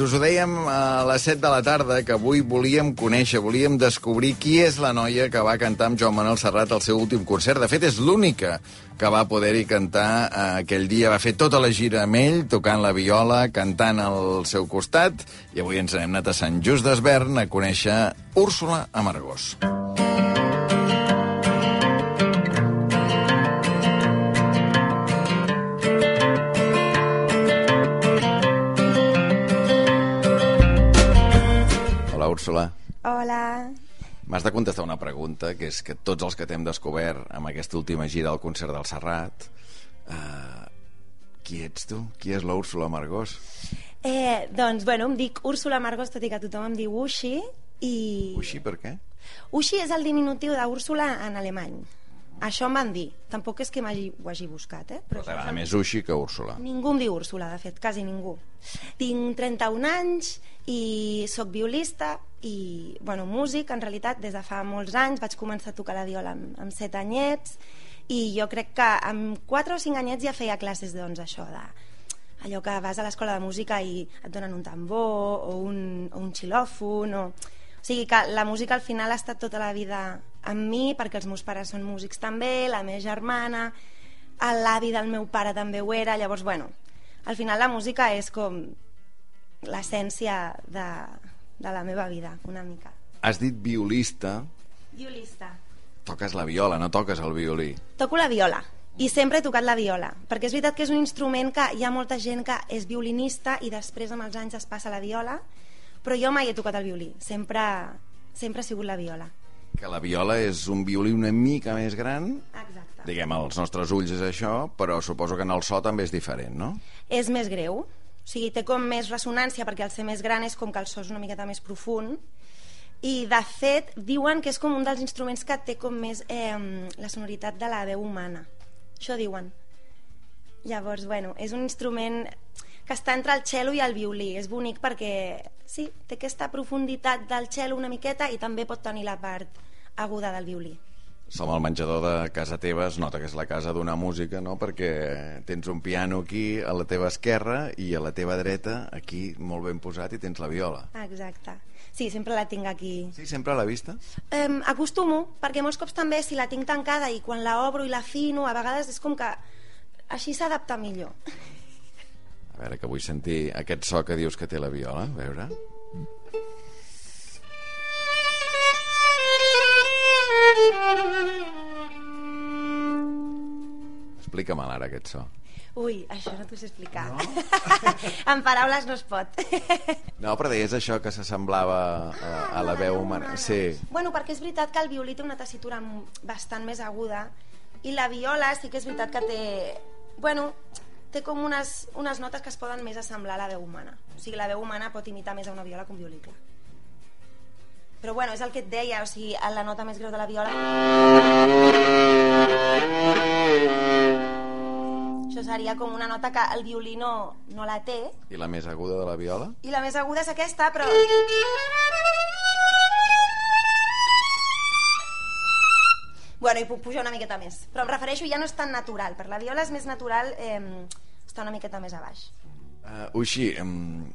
Us ho dèiem a les 7 de la tarda, que avui volíem conèixer, volíem descobrir qui és la noia que va cantar amb Joan Manuel Serrat al seu últim concert. De fet, és l'única que va poder-hi cantar eh, aquell dia. Va fer tota la gira amb ell, tocant la viola, cantant al seu costat, i avui ens n'hem anat a Sant Just d'Esvern a conèixer Úrsula Amargós. Hola, Úrsula. Hola. M'has de contestar una pregunta, que és que tots els que t'hem descobert amb aquesta última gira al concert del Serrat, eh, qui ets tu? Qui és l'Úrsula Margós? Eh, doncs, bueno, em dic Úrsula Margos, tot i que tothom em diu Ushi, i... Uixí, per què? Ushi és el diminutiu d'Úrsula en alemany. Això em van dir. Tampoc és que m'hagi ho hagi buscat, eh? Però t'agrada més Uixí que Úrsula. Ningú em diu Úrsula, de fet, quasi ningú. Tinc 31 anys i sóc violista i, bueno, músic, en realitat, des de fa molts anys. Vaig començar a tocar la viola amb, amb 7 anyets i jo crec que amb 4 o 5 anyets ja feia classes, doncs, això de allò que vas a l'escola de música i et donen un tambor o un, o un xilòfon o... o sigui que la música al final ha estat tota la vida amb mi perquè els meus pares són músics també, la meva germana l'avi del meu pare també ho era llavors bueno, al final la música és com l'essència de, de la meva vida una mica Has dit violista, violista toques la viola, no toques el violí. toco la viola i sempre he tocat la viola, perquè és veritat que és un instrument que hi ha molta gent que és violinista i després amb els anys es passa la viola, però jo mai he tocat el violí, sempre, sempre ha sigut la viola. Que la viola és un violí una mica més gran, Exacte. diguem, als nostres ulls és això, però suposo que en el so també és diferent, no? És més greu, o sigui, té com més ressonància perquè al ser més gran és com que el so és una miqueta més profund i de fet diuen que és com un dels instruments que té com més eh, la sonoritat de la veu humana això diuen llavors, bueno, és un instrument que està entre el cello i el violí és bonic perquè, sí, té aquesta profunditat del cello una miqueta i també pot tenir la part aguda del violí Som al menjador de casa teva, es nota que és la casa d'una música, no? Perquè tens un piano aquí a la teva esquerra i a la teva dreta, aquí molt ben posat, i tens la viola. exacte sí, sempre la tinc aquí Sí, sempre a la vista? Um, acostumo, perquè molts cops també si la tinc tancada i quan la obro i la fino, a vegades és com que així s'adapta millor. A veure, que vull sentir aquest so que dius que té la viola, a veure. Explica-me'l ara, aquest so. Ui, això no t'ho sé explicar. No? en paraules no es pot. No, però deies això que s'assemblava a, a la veu humana. Sí, bueno, perquè és veritat que el violí té una tessitura bastant més aguda i la viola sí que és veritat que té... Bueno, té com unes, unes notes que es poden més assemblar a la veu humana. O sigui, la veu humana pot imitar més a una viola que un violí, clar. Però bueno, és el que et deia, o sigui, a la nota més greu de la viola... Això seria com una nota que el violí no, no la té, i la més aguda de la viola? i la més aguda és aquesta, però... Bueno, i puc pujar una miqueta més. Però em refereixo, ja no és tan natural. Per la viola és més natural eh, estar una miqueta més a baix. Uh, Uixi, um,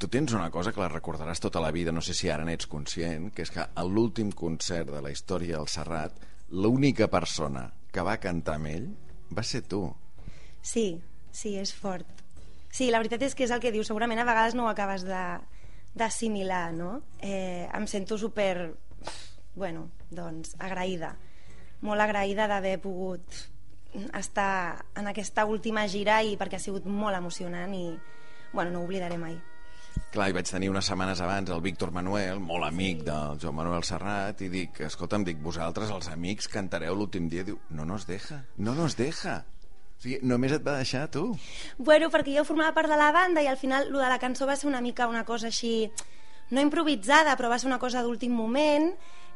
tu tens una cosa que la recordaràs tota la vida, no sé si ara n'ets conscient, que és que a l'últim concert de la història al Serrat, l'única persona que va cantar amb ell va ser tu. Sí, sí, és fort. Sí, la veritat és que és el que dius. Segurament a vegades no ho acabes de d'assimilar, no? Eh, em sento super, bueno, doncs, agraïda. Molt agraïda d'haver pogut estar en aquesta última gira i perquè ha sigut molt emocionant i, bueno, no ho oblidaré mai. Clar, hi vaig tenir unes setmanes abans el Víctor Manuel, molt amic del Joan Manuel Serrat, i dic, escolta'm, dic, vosaltres, els amics, cantareu l'últim dia. Diu, no nos deja, no nos deja. O sigui, només et va deixar tu. Bueno, perquè jo formava part de la banda i al final lo de la cançó va ser una mica una cosa així, no improvisada, però va ser una cosa d'últim moment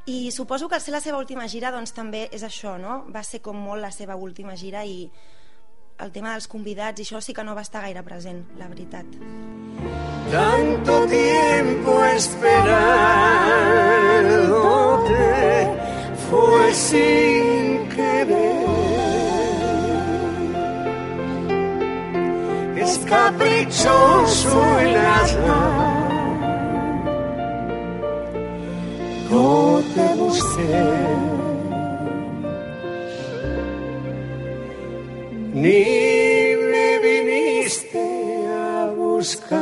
i suposo que ser la seva última gira doncs també és això, no? Va ser com molt la seva última gira i el tema dels convidats i això sí que no va estar gaire present, la veritat. Tanto tiempo esperándote fue sin querer. Es caprichoso el azar ni me viniste a buscar.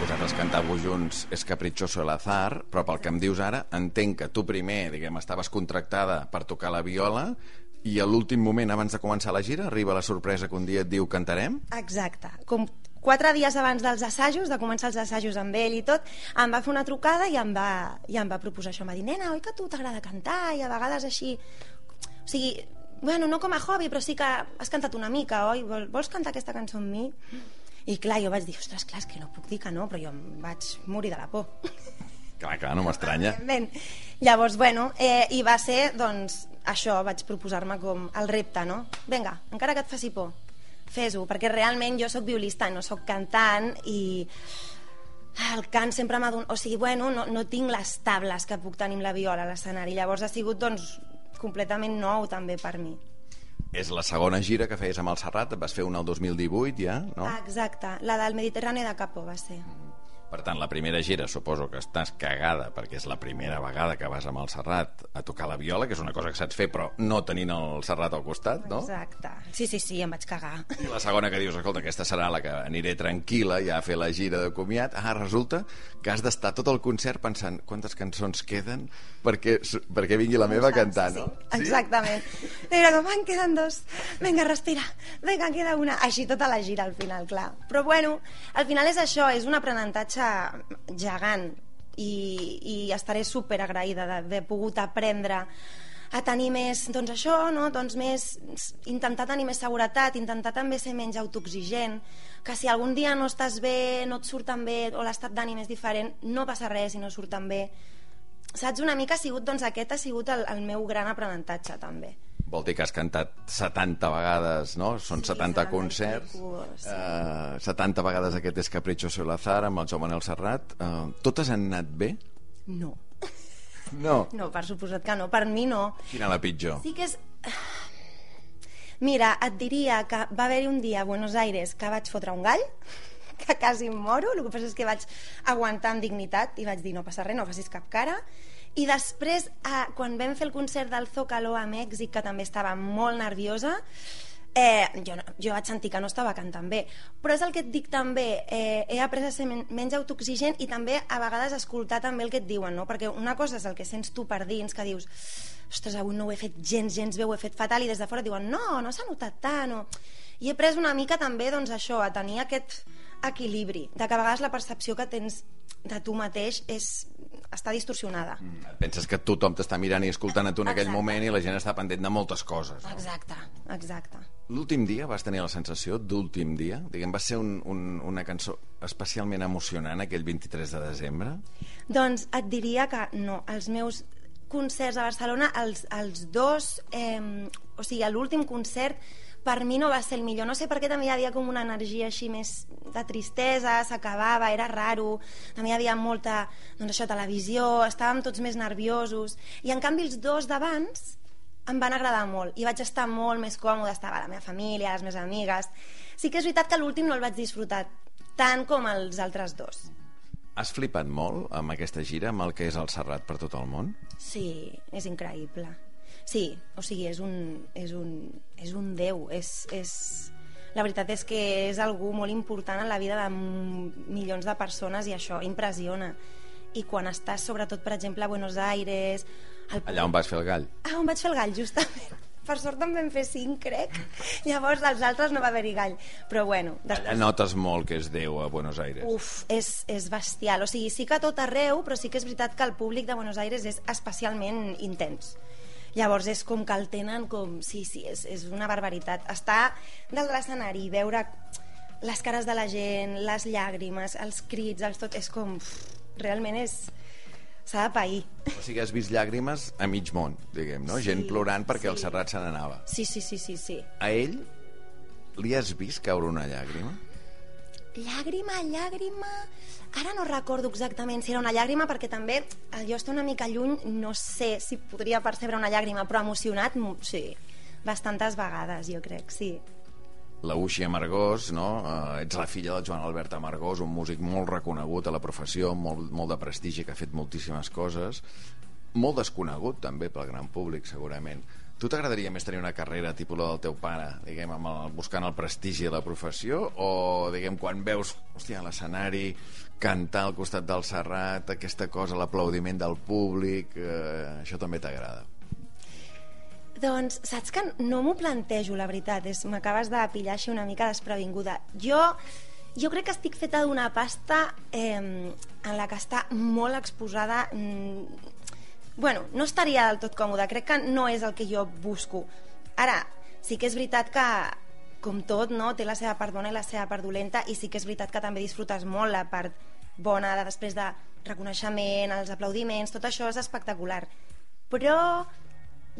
Vosaltres cantàveu junts És caprichoso el azar, però pel que em dius ara, entenc que tu primer, diguem, estaves contractada per tocar la viola i a l'últim moment, abans de començar la gira, arriba la sorpresa que un dia et diu cantarem? Exacte. Com quatre dies abans dels assajos, de començar els assajos amb ell i tot, em va fer una trucada i em va, i em va proposar això. Em va dir, nena, oi que tu t'agrada cantar? I a vegades així... O sigui, bueno, no com a hobby, però sí que has cantat una mica, oi? Vol, vols cantar aquesta cançó amb mi? I clar, jo vaig dir, ostres, clar, és que no puc dir que no, però jo em vaig morir de la por. Clar, clar, no m'estranya. Llavors, bueno, eh, i va ser, doncs, això, vaig proposar-me com el repte, no? Vinga, encara que et faci por, fes-ho, perquè realment jo sóc violista, no sóc cantant i el cant sempre m'ha donat... O sigui, bueno, no, no tinc les tables que puc tenir amb la viola a l'escenari, llavors ha sigut, doncs, completament nou també per mi. És la segona gira que feies amb el Serrat, vas fer una el 2018 ja, no? Exacte, la del Mediterrani de Capó va ser. Per tant, la primera gira suposo que estàs cagada perquè és la primera vegada que vas amb el Serrat a tocar la viola, que és una cosa que saps fer però no tenint el Serrat al costat, no? Exacte. Sí, sí, sí, em vaig cagar. I la segona que dius, escolta, aquesta serà la que aniré tranquil·la ja a fer la gira de comiat. Ah, resulta que has d'estar tot el concert pensant quantes cançons queden perquè, perquè vingui la meva a cantar, no? Sí, exactament. Era com, en queden dos. Vinga, respira. Vinga, queda una. Així tota la gira al final, clar. Però bueno, al final és això, és un aprenentatge gegant i, i estaré super agraïda d'haver pogut aprendre a tenir més, doncs això, no? doncs més, intentar tenir més seguretat, intentar també ser menys autoexigent, que si algun dia no estàs bé, no et surt tan bé, o l'estat d'ànim és diferent, no passa res si no surt tan bé. Saps, una mica ha sigut, doncs aquest ha sigut el, el meu gran aprenentatge, també. Vol dir que has cantat 70 vegades, no? Són Sí, 70 70 concerts. sí. Eh, 70 vegades aquest és Caprichoso el Azar amb el Joan Manel Serrat. Uh, totes han anat bé? No. No. No, per suposat que no. Per mi no. Quina la pitjor? Sí que és... Mira, et diria que va haver-hi un dia a Buenos Aires que vaig fotre un gall, que quasi em moro, el que passa és que vaig aguantar amb dignitat i vaig dir no passa res, no facis cap cara. I després, eh, quan vam fer el concert del Zócalo a Mèxic, que també estava molt nerviosa, eh, jo, jo vaig sentir que no estava cantant bé però és el que et dic també eh, he après a ser men menys autoexigent i també a vegades escoltar també el que et diuen no? perquè una cosa és el que sents tu per dins que dius, ostres, avui no ho he fet gens, gens bé, ho he fet fatal i des de fora diuen, no, no s'ha notat tant o... i he après una mica també doncs això, a tenir aquest equilibri de que a vegades la percepció que tens de tu mateix és, està distorsionada Et penses que tothom t'està mirant i escoltant a tu en aquell Exacte. moment i la gent està pendent de moltes coses. No? exacte, exacte L'últim dia vas tenir la sensació d'últim dia? Diguem, va ser un, un, una cançó especialment emocionant aquell 23 de desembre? Doncs et diria que no, els meus concerts a Barcelona, els, els dos, eh, o sigui, l'últim concert per mi no va ser el millor, no sé per què també hi havia com una energia així més de tristesa, s'acabava, era raro, també hi havia molta, doncs això, televisió, estàvem tots més nerviosos, i en canvi els dos d'abans em van agradar molt i vaig estar molt més còmode, estava la meva família, les meves amigues. Sí que és veritat que l'últim no el vaig disfrutar tant com els altres dos. Has flipat molt amb aquesta gira, amb el que és el Serrat per tot el món? Sí, és increïble. Sí, o sigui, és un, és un, és un déu. És, és... La veritat és que és algú molt important en la vida de milions de persones i això impressiona. I quan estàs, sobretot, per exemple, a Buenos Aires... Al... Allà on vas fer el gall. Ah, on vaig fer el gall, justament. Per sort en vam fer cinc, crec. Llavors, als altres no va haver-hi gall. Però bueno, Allà notes molt que és Déu a Buenos Aires. Uf, és, és bestial. O sigui, sí que a tot arreu, però sí que és veritat que el públic de Buenos Aires és especialment intens. Llavors és com que el tenen com... Sí, sí, és, és una barbaritat. Estar dalt de l'escenari i veure les cares de la gent, les llàgrimes, els crits, els tot... És com... Uf, realment és... S'ha de pair. O sigui, has vist llàgrimes a mig món, diguem, no? Sí, Gent plorant perquè el sí. Serrat se n'anava. Sí, sí, sí, sí, sí. A ell li has vist caure una llàgrima? Llàgrima, llàgrima... Ara no recordo exactament si era una llàgrima perquè també el jo estar una mica lluny no sé si podria percebre una llàgrima però emocionat, mo- sí bastantes vegades jo crec, sí la Uxi Amargós, no? Eh, ets la filla del Joan Albert Amargós, un músic molt reconegut a la professió, molt, molt de prestigi, que ha fet moltíssimes coses, molt desconegut també pel gran públic, segurament. Tu t'agradaria més tenir una carrera tipus la del teu pare, diguem, amb el, buscant el prestigi de la professió, o, diguem, quan veus, hòstia, l'escenari, cantar al costat del Serrat, aquesta cosa, l'aplaudiment del públic, eh, això també t'agrada? Doncs saps que no m'ho plantejo, la veritat. M'acabes de pillar així una mica desprevinguda. Jo, jo crec que estic feta d'una pasta eh, en la que està molt exposada... Mm, bueno, no estaria del tot còmoda. Crec que no és el que jo busco. Ara, sí que és veritat que com tot, no? té la seva part bona i la seva part dolenta i sí que és veritat que també disfrutes molt la part bona de després de reconeixement, els aplaudiments, tot això és espectacular. Però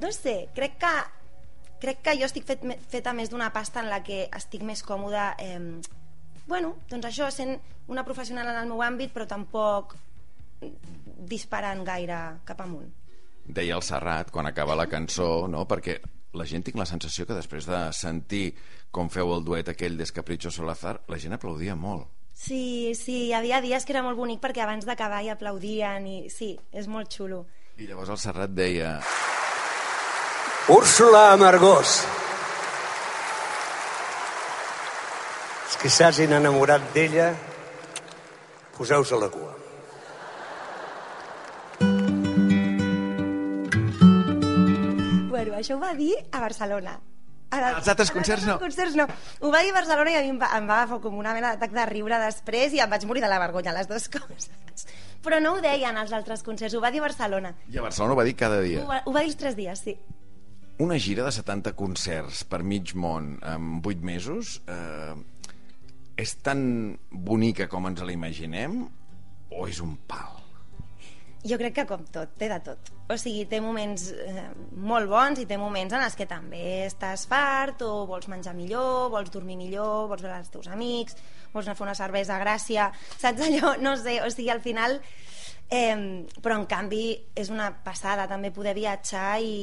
no sé, crec que crec que jo estic fet, feta més d'una pasta en la que estic més còmoda eh, bueno, doncs això, sent una professional en el meu àmbit però tampoc disparant gaire cap amunt Deia el Serrat quan acaba la cançó no? perquè la gent tinc la sensació que després de sentir com feu el duet aquell d'Escapricho Solazar la gent aplaudia molt Sí, sí, hi havia dies que era molt bonic perquè abans d'acabar hi aplaudien i sí, és molt xulo. I llavors el Serrat deia... Úrsula Amargós. Els que s'hagin enamorat d'ella, poseu-se a la cua. Bueno, això ho va dir a Barcelona. Ara, els altres concerts no. concerts no. Ho va dir a Barcelona i a mi em va, em va agafar com una mena d'atac de riure després i em vaig morir de la vergonya, les dues coses. Però no ho deien als altres concerts, ho va dir a Barcelona. I a Barcelona ho va dir cada dia. Ho va, ho va dir els tres dies, sí. Una gira de 70 concerts per mig món en 8 mesos eh, és tan bonica com ens la imaginem o és un pal? Jo crec que com tot, té de tot. O sigui, té moments eh, molt bons i té moments en els que també estàs fart o vols menjar millor, vols dormir millor, vols veure els teus amics, vols anar a fer una cervesa a Gràcia, saps allò? No sé, o sigui, al final... Eh, però en canvi és una passada també poder viatjar i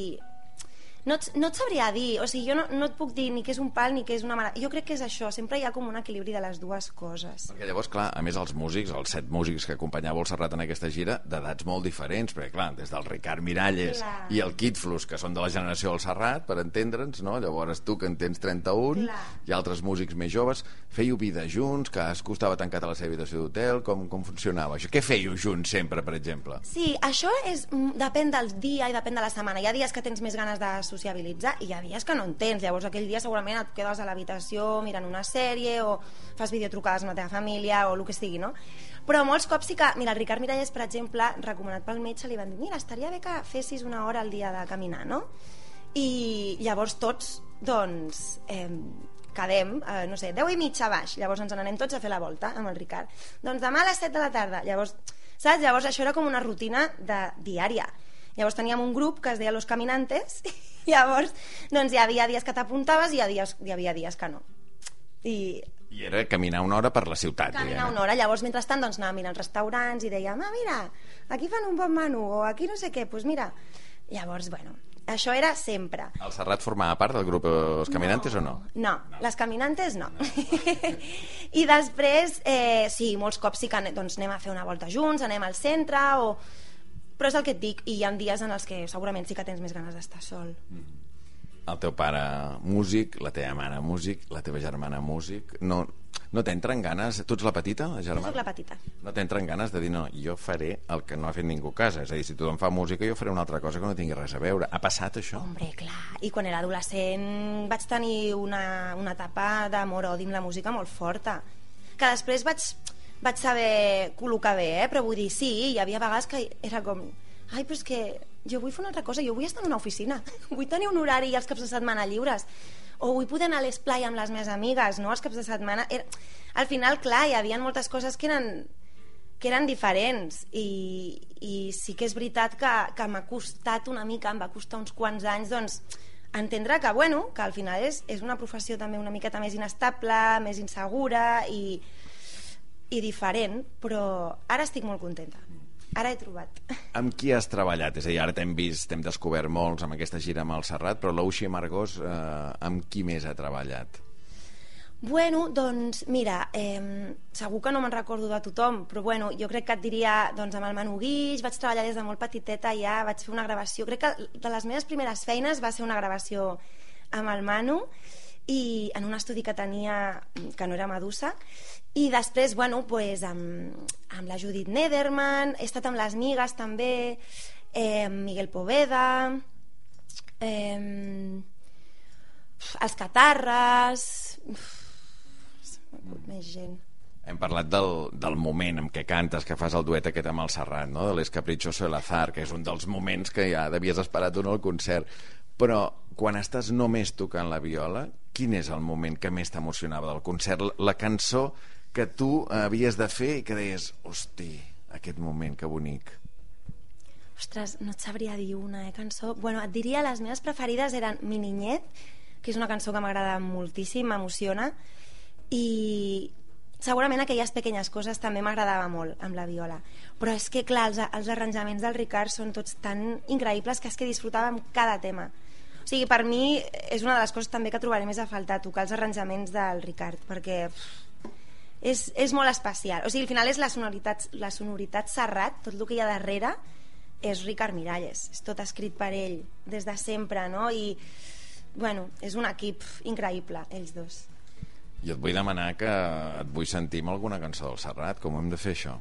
no et, no et sabria dir, o sigui, jo no, no et puc dir ni que és un pal ni que és una mare... Jo crec que és això, sempre hi ha com un equilibri de les dues coses. Perquè llavors, clar, a més els músics, els set músics que acompanyava el Serrat en aquesta gira, d'edats molt diferents, perquè clar, des del Ricard Miralles clar. i el Kid Flus, que són de la generació del Serrat, per entendre'ns, no? Llavors tu, que en tens 31, clar. i altres músics més joves, fèieu vida junts, que es costava tancat a la seva habitació d'hotel, com, com funcionava això? Què fèieu junts sempre, per exemple? Sí, això és, mm, depèn del dia i depèn de la setmana. Hi ha dies que tens més ganes de sociabilitzar i hi ha dies que no en tens, llavors aquell dia segurament et quedes a l'habitació mirant una sèrie o fas videotrucades amb la teva família o el que sigui, no? Però molts cops sí que, mira, el Ricard Miralles, per exemple, recomanat pel metge, li van dir, mira, estaria bé que fessis una hora al dia de caminar, no? I llavors tots, doncs, eh, quedem, eh, no sé, 10 i mitja baix, llavors ens n'anem tots a fer la volta amb el Ricard. Doncs demà a les 7 de la tarda, llavors, saps? Llavors això era com una rutina de diària. Llavors teníem un grup que es deia Los Caminantes llavors doncs, hi havia dies que t'apuntaves i hi havia, dies, hi havia dies que no. I i era caminar una hora per la ciutat. Caminar una hora. Llavors, mentrestant, doncs, anàvem mirant restaurants i dèiem, ah, mira, aquí fan un bon menú, o aquí no sé què, doncs pues mira. Llavors, bueno, això era sempre. El Serrat formava part del grup Els Caminantes no, o no? No, no, les Caminantes no. no. I després, eh, sí, molts cops sí que doncs, anem a fer una volta junts, anem al centre, o però és el que et dic, i hi ha dies en els que segurament sí que tens més ganes d'estar sol. El teu pare músic, la teva mare músic, la teva germana músic, no, no t'entren ganes... Tu ets la petita, la germana? Jo la petita. No t'entren ganes de dir, no, jo faré el que no ha fet ningú a casa. És a dir, si tothom fa música, jo faré una altra cosa que no tingui res a veure. Ha passat això? Hombre, clar. I quan era adolescent vaig tenir una, una etapa d'amor-odi amb la música molt forta. Que després vaig vaig saber col·locar bé, eh? però vull dir, sí, hi havia vegades que era com ai, però és que jo vull fer una altra cosa, jo vull estar en una oficina, vull tenir un horari i els caps de setmana lliures, o vull poder anar a l'esplai amb les meves amigues, no?, els caps de setmana. Era... Al final, clar, hi havia moltes coses que eren, que eren diferents i, i sí que és veritat que, que m'ha costat una mica, em va costar uns quants anys, doncs, entendre que, bueno, que al final és, és una professió també una miqueta més inestable, més insegura i, i diferent, però ara estic molt contenta. Ara he trobat. Amb qui has treballat? És a dir, ara t'hem vist, t'hem descobert molts amb aquesta gira amb el Serrat, però l'Uxi Margós, eh, amb qui més ha treballat? Bueno, doncs, mira, eh, segur que no me'n recordo de tothom, però bueno, jo crec que et diria, doncs, amb el Manu Guix, vaig treballar des de molt petiteta ja, vaig fer una gravació, crec que de les meves primeres feines va ser una gravació amb el Manu, i en un estudi que tenia, que no era Medusa, i després, bueno, pues, amb, amb la Judith Nederman, he estat amb les Migues també, eh, Miguel Poveda, eh, els Catarres, més gent. Hem parlat del, del moment en què cantes, que fas el duet aquest amb el Serrat, no? de l'Es Caprichoso el Azar, que és un dels moments que ja devies esperar tu no al concert. Però quan estàs només tocant la viola, quin és el moment que més t'emocionava del concert? La cançó que tu havies de fer i que deies, hosti, aquest moment, que bonic. Ostres, no et sabria dir una eh, cançó. Bueno, et diria, les meves preferides eren Mi Niñet, que és una cançó que m'agrada moltíssim, m'emociona, i segurament aquelles pequeñes coses també m'agradava molt amb la viola però és que clar, els, els arranjaments del Ricard són tots tan increïbles que és que disfrutàvem cada tema o sigui, per mi és una de les coses també que trobaré més a faltar, tocar els arranjaments del Ricard perquè pff, és, és molt especial o sigui, al final és la sonoritat, la sonoritat serrat tot el que hi ha darrere és Ricard Miralles, és tot escrit per ell des de sempre, no? i bueno, és un equip increïble ells dos i et vull demanar que et vull sentir amb alguna cançó del Serrat, com hem de fer això?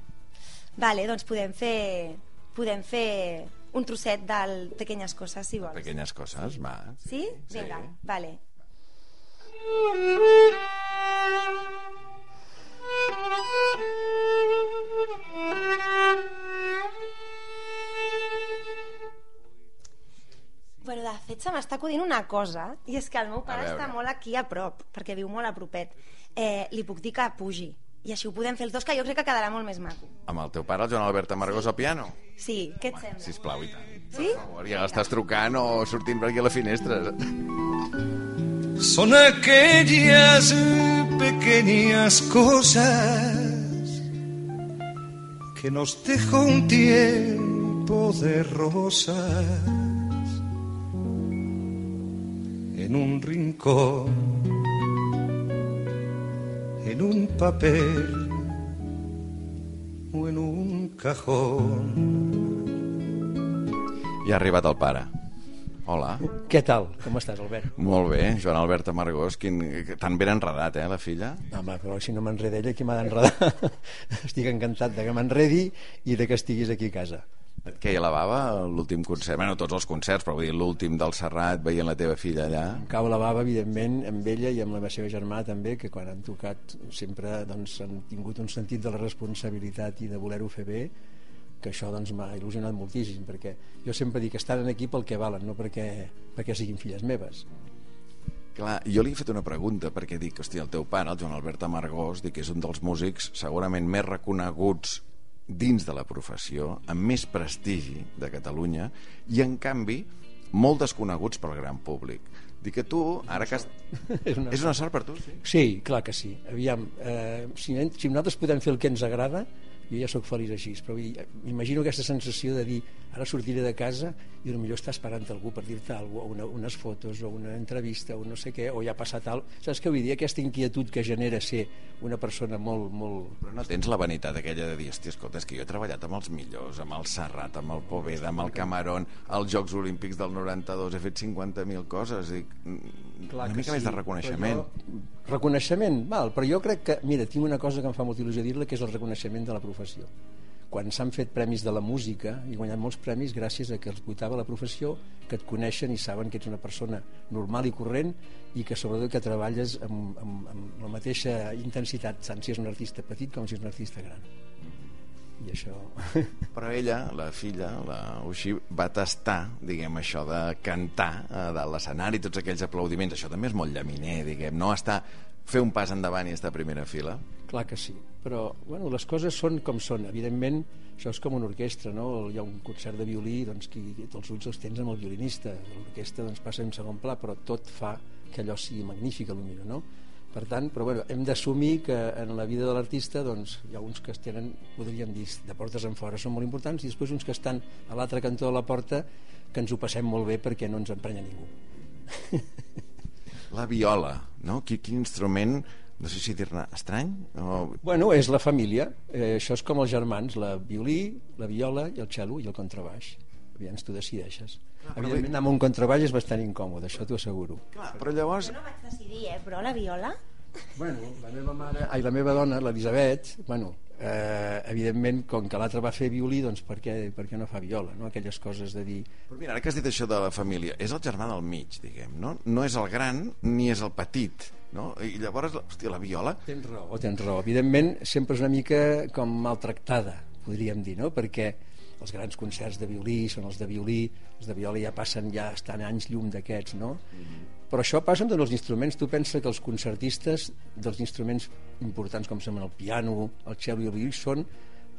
Vale, doncs podem fer, podem fer un trosset del Pequeñas Coses, si vols. Pequeñas Coses, va. Sí? Vinga, sí. vale. Bueno, de fet, se m'està acudint una cosa, i és que el meu pare està molt aquí a prop, perquè viu molt a propet. Eh, li puc dir que pugi, i així ho podem fer els dos, que jo crec que quedarà molt més maco. Amb el teu pare, el Joan Albert Amargós, sí. al piano? Sí, què et sembla? Sisplau, i tant. Sí? Per favor, ja l'estàs trucant o sortint per aquí a la finestra. Son aquellas pequeñas cosas que nos dejó un tiempo de rosas en un rincón, en un papel o en un cajón. Ja ha arribat el pare. Hola. Què tal? Com estàs, Albert? Molt bé, Joan Albert Amargós, quin... tan ben enredat, eh, la filla? Home, però si no m'enreda ella, qui m'ha d'enredar? Estic encantat de que m'enredi i de que estiguis aquí a casa. Et queia la bava l'últim concert? Bueno, tots els concerts, però vull dir l'últim del Serrat, veient la teva filla allà. Em cau la bava, evidentment, amb ella i amb la seva germà també, que quan han tocat sempre doncs, han tingut un sentit de la responsabilitat i de voler-ho fer bé, que això doncs, m'ha il·lusionat moltíssim, perquè jo sempre dic que estan aquí pel que valen, no perquè, perquè siguin filles meves. Clar, jo li he fet una pregunta perquè dic, hòstia, el teu pare, el Joan Albert Amargós, dic que és un dels músics segurament més reconeguts dins de la professió, amb més prestigi de Catalunya, i en canvi molt desconeguts pel gran públic. Dic que tu, ara que... Has... és, una... és una sort per tu, sí? Sí, clar que sí. Aviam, eh, si, si nosaltres podem fer el que ens agrada, jo ja sóc feliç així, però m'imagino aquesta sensació de dir ara sortiré de casa i potser està esperant algú per dir-te alguna cosa, una, unes fotos o una entrevista o no sé què, o ja ha passat tal saps què vull dir? Aquesta inquietud que genera ser una persona molt... molt... Però no tens la vanitat aquella de dir, hòstia, escolta, és que jo he treballat amb els millors, amb el Serrat, amb el Poveda, amb el Camarón, als Jocs Olímpics del 92, he fet 50.000 coses, dic, mm, Clar una mica sí, més de reconeixement. Jo, reconeixement, val, però jo crec que, mira, tinc una cosa que em fa molta il·lusió dir-la, que és el reconeixement de la professió quan s'han fet premis de la música i guanyat molts premis gràcies a que els votava la professió que et coneixen i saben que ets una persona normal i corrent i que sobretot que treballes amb, amb, amb la mateixa intensitat tant si és un artista petit com si és un artista gran i això... Però ella, la filla, la Uxi, va tastar, diguem, això de cantar a eh, dalt l'escenari, tots aquells aplaudiments, això també és molt llaminer, diguem, no està fer un pas endavant i estar a primera fila? Clar que sí, però bueno, les coses són com són. Evidentment, això és com una orquestra, no? Hi ha un concert de violí, doncs qui els ulls els tens amb el violinista, l'orquestra doncs, passa en segon pla, però tot fa que allò sigui magnífic, potser, no? Per tant, però bueno, hem d'assumir que en la vida de l'artista doncs, hi ha uns que es tenen, podríem dir, de portes en fora són molt importants i després uns que estan a l'altre cantó de la porta que ens ho passem molt bé perquè no ens emprenya ningú. La viola, no? Quin, quin instrument no sé si dir-ne estrany o... Bueno, és la família. Eh, això és com els germans, la violí, la viola i el cello i el contrabaix. Aviam, tu decideixes. Evidentment, anar amb un contrabaix és bastant incòmode, això t'ho asseguro. Clar, però llavors... Jo no vaig decidir, eh, però la viola... Bueno, la meva mare, ai, la meva dona, l'Elisabet, bueno, eh, evidentment, com que l'altre va fer violí, doncs per què, per què no fa viola, no? Aquelles coses de dir... Però mira, ara que has dit això de la família, és el germà del mig, diguem, no? No és el gran ni és el petit, no? I llavors, hòstia, la viola... Tens raó, tens raó. Evidentment, sempre és una mica com maltractada, podríem dir, no? Perquè els grans concerts de violí són els de violí, els de viola ja passen, ja estan anys llum d'aquests, no? Però això passa amb tots els instruments. Tu pensa que els concertistes dels instruments importants com són el piano, el cello i el violí són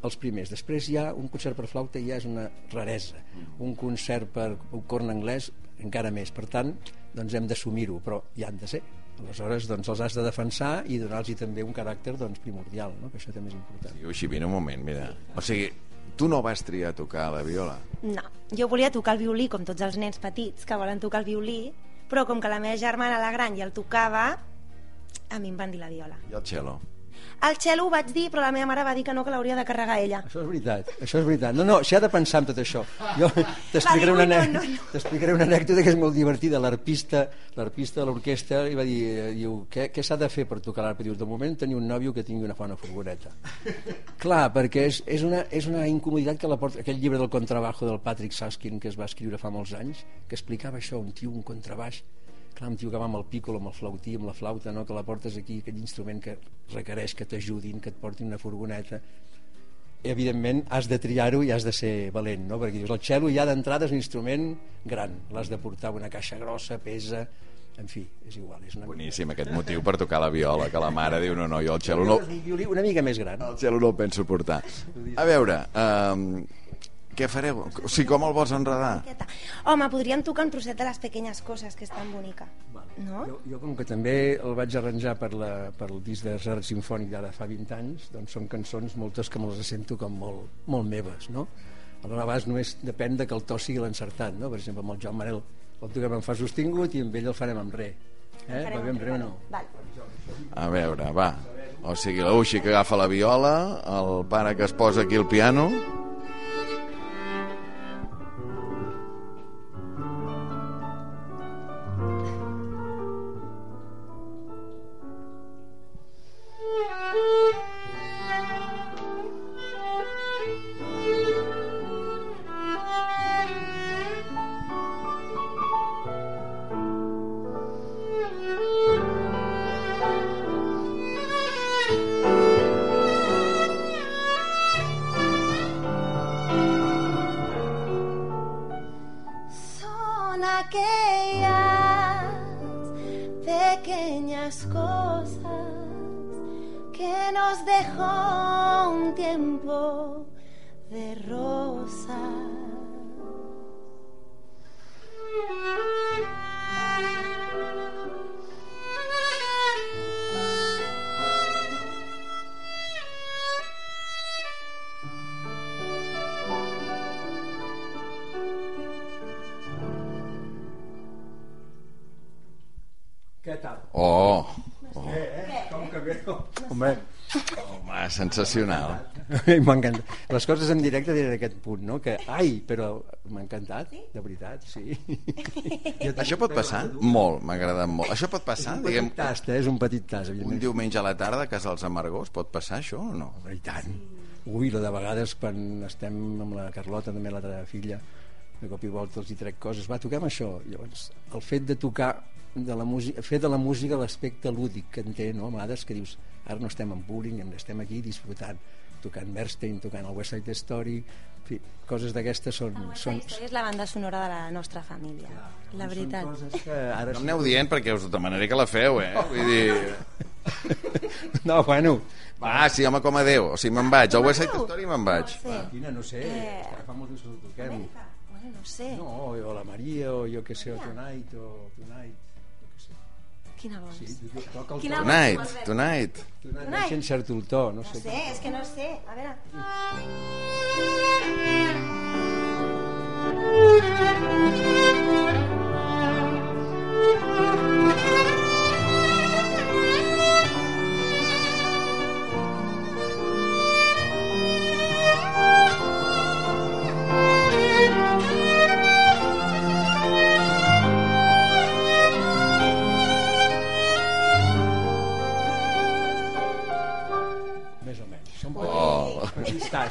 els primers. Després hi ha un concert per flauta i ja és una raresa. Un concert per un corn anglès encara més. Per tant, doncs hem d'assumir-ho, però hi han de ser. Aleshores, doncs els has de defensar i donar-los també un caràcter doncs, primordial, no? que això també és important. Diu així, vine un moment, mira. O sigui, tu no vas triar tocar la viola. No, jo volia tocar el violí com tots els nens petits que volen tocar el violí, però com que la meva germana, la gran, ja el tocava, a mi em van dir la viola. I el cello. El cello ho vaig dir, però la meva mare va dir que no, que l'hauria de carregar ella. Això és veritat, això és veritat. No, no, s'hi ha de pensar en tot això. Jo t'explicaré una, Va dir, anè- "Ui, no, no, no". t'explicaré una anècdota que és molt divertida. L'arpista l'arpista de l'orquestra li va dir, eh, diu, què, què s'ha de fer per tocar l'arpa? Dius, de moment tenir un nòvio que tingui una bona furgoneta. Clar, perquè és, és, una, és una incomoditat que la porta... Aquell llibre del contrabajo del Patrick Saskin que es va escriure fa molts anys, que explicava això, un tio, un contrabaix, clar, un tio que va amb el pícolo, amb el flautí, amb la flauta, no? que la portes aquí, aquell instrument que requereix que t'ajudin, que et portin una furgoneta evidentment has de triar-ho i has de ser valent, no? perquè dius, el cello ja d'entrada és un instrument gran, l'has de portar una caixa grossa, pesa, en fi, és igual. És una, Boníssim aquest motiu per tocar la viola, que la mare diu, no, no, jo el cello no, una mica més gran. el cello no el penso portar. A veure, um, què fareu? O sigui, com el vols enredar? Home, podríem tocar un trosset de les pequeñas coses, que és tan bonica. No? Jo, jo com que també el vaig arranjar per, la, per el disc de Art Sinfònic d'ara fa 20 anys, doncs són cançons moltes que me les sento com molt, molt meves, no? A vegades només depèn de que el to sigui l'encertat, no? Per exemple, amb el Joan Manel el toquem en fa sostingut i amb ell el farem amb re. Eh? Va bé amb re o no? Val. A veure, va. O sigui, la Uxi que agafa la viola, el pare que es posa aquí al piano... Tal? Oh, Com que bé? Home, home, sensacional. m'encanta. Les coses en directe des d'aquest punt, no? Que, ai, però m'ha encantat, de veritat, sí. Jo Això pot passar? Molt, m'ha agradat molt. Això pot passar, un diguem, petit tast, eh? és un petit tast, un evidentment. diumenge a la tarda a casa dels Amargós? Pot passar això o no? I tant. Ui, la de vegades quan estem amb la Carlota, també la teva filla, de cop i volta els hi trec coses, va, toquem això. Llavors, el fet de tocar de la música, fer de la música l'aspecte lúdic que en té, no? A vegades que dius, ara no estem en públic, estem aquí disfrutant, tocant Bernstein, tocant el West Side Story, en fi, coses d'aquestes són... són, Aquesta és la banda sonora de la nostra família, la veritat. Són coses que ara... No aneu dient perquè us demanaré que la feu, eh? Vull dir... No, bueno, Va, sí, home, com a Déu. O sigui, me'n vaig. Al West Side Story me'n vaig. Sí. quina, no sé, Eh, que fa molt temps que ho toquem. Bueno, no sé. No, o la Maria, o jo que sé, o Tonight, o Tonight, sé. Quina vols? Sí, jo toco el Quina to. Tonight, tonight. Tonight. Tonight. Deixa encerto el to, no No sé. sé, és que no sé. A veure...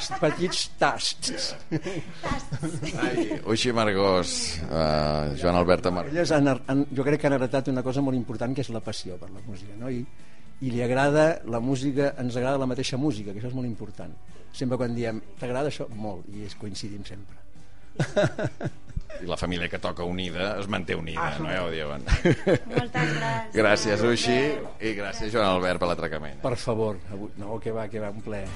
tasts, petits tasts. Ai, Uixi Margós, uh, Joan Albert Amargós. Elles han, han, jo crec que han heretat una cosa molt important que és la passió per la música no? I, i li agrada la música ens agrada la mateixa música, que això és molt important sempre quan diem t'agrada això? molt, i es coincidim sempre I la família que toca unida es manté unida, Ah, no? Ja ho diuen. Moltes gràcies. Gràcies, Uixi, i gràcies, Joan Albert, per l'atracament. per favor, avui, no, que va, que va, un plaer